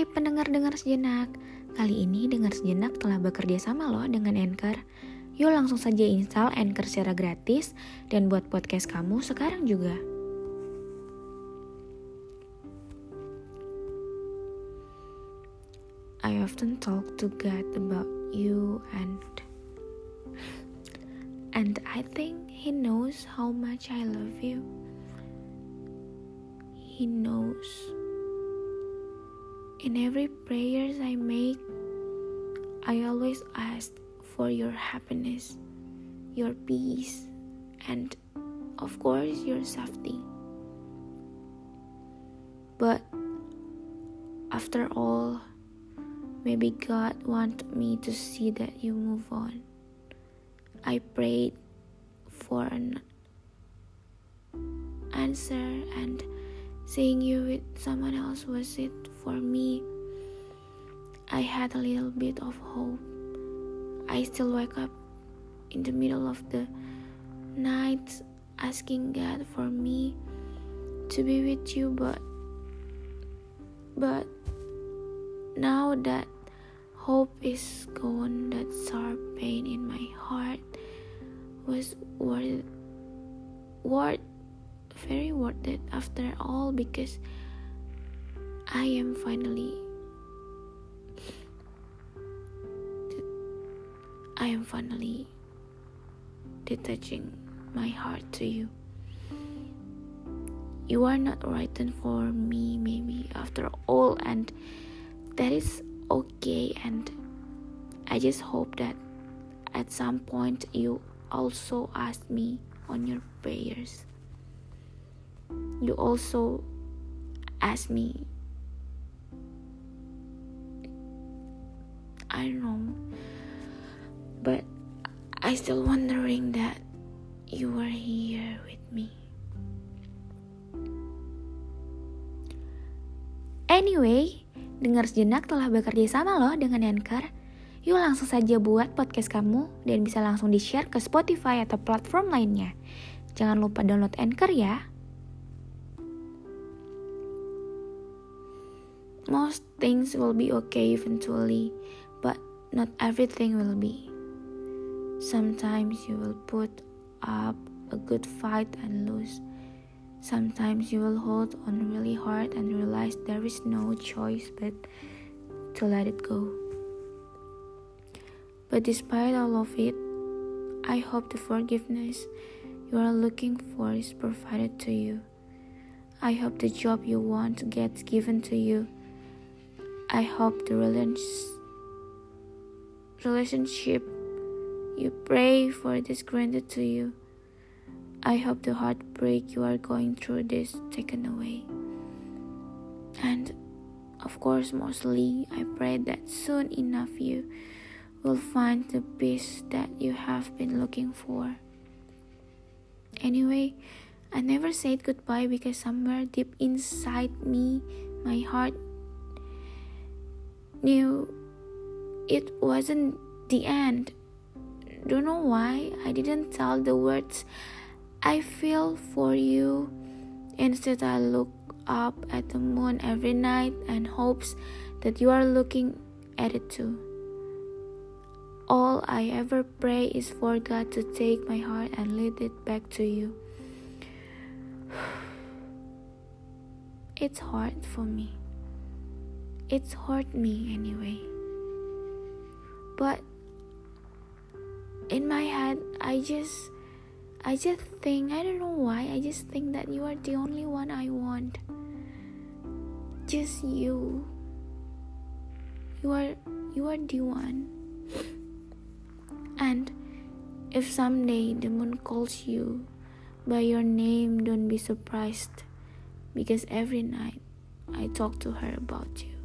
Hai pendengar-dengar sejenak, kali ini dengar sejenak telah bekerja sama loh dengan Anchor. Yuk langsung saja install Anchor secara gratis dan buat podcast kamu sekarang juga. I often talk to God about you and and I think he knows how much I love you. He knows In every prayers I make, I always ask for your happiness, your peace, and of course your safety. But after all, maybe God wanted me to see that you move on. I prayed for an answer and seeing you with someone else was it for me. I had a little bit of hope. I still wake up in the middle of the night asking God for me to be with you, but but now that hope is gone, that sharp pain in my heart was worth worth very worth it after all because I am finally I am finally detaching my heart to you. You are not written for me, maybe after all, and that is okay. And I just hope that at some point you also ask me on your prayers. You also ask me I don't know. But I still wondering that you are here with me. Anyway, dengar sejenak telah bekerja sama loh dengan Anchor. Yuk langsung saja buat podcast kamu dan bisa langsung di-share ke Spotify atau platform lainnya. Jangan lupa download Anchor ya. Most things will be okay eventually not everything will be. Sometimes you will put up a good fight and lose. Sometimes you will hold on really hard and realize there is no choice but to let it go. But despite all of it, I hope the forgiveness you are looking for is provided to you. I hope the job you want gets given to you. I hope the relationship relationship you pray for it is granted to you. I hope the heartbreak you are going through is taken away. And of course, mostly, I pray that soon enough you will find the peace that you have been looking for. Anyway, I never said goodbye because somewhere deep inside me, my heart knew it wasn't the end. Don't know why I didn't tell the words I feel for you. Instead, I look up at the moon every night and hopes that you are looking at it too. All I ever pray is for God to take my heart and lead it back to you. It's hard for me. It's hurt me anyway. But in my head, I just I just think I don't know why I just think that you are the only one I want. Just you. You are you are the one. And if someday the moon calls you by your name, don't be surprised because every night I talk to her about you.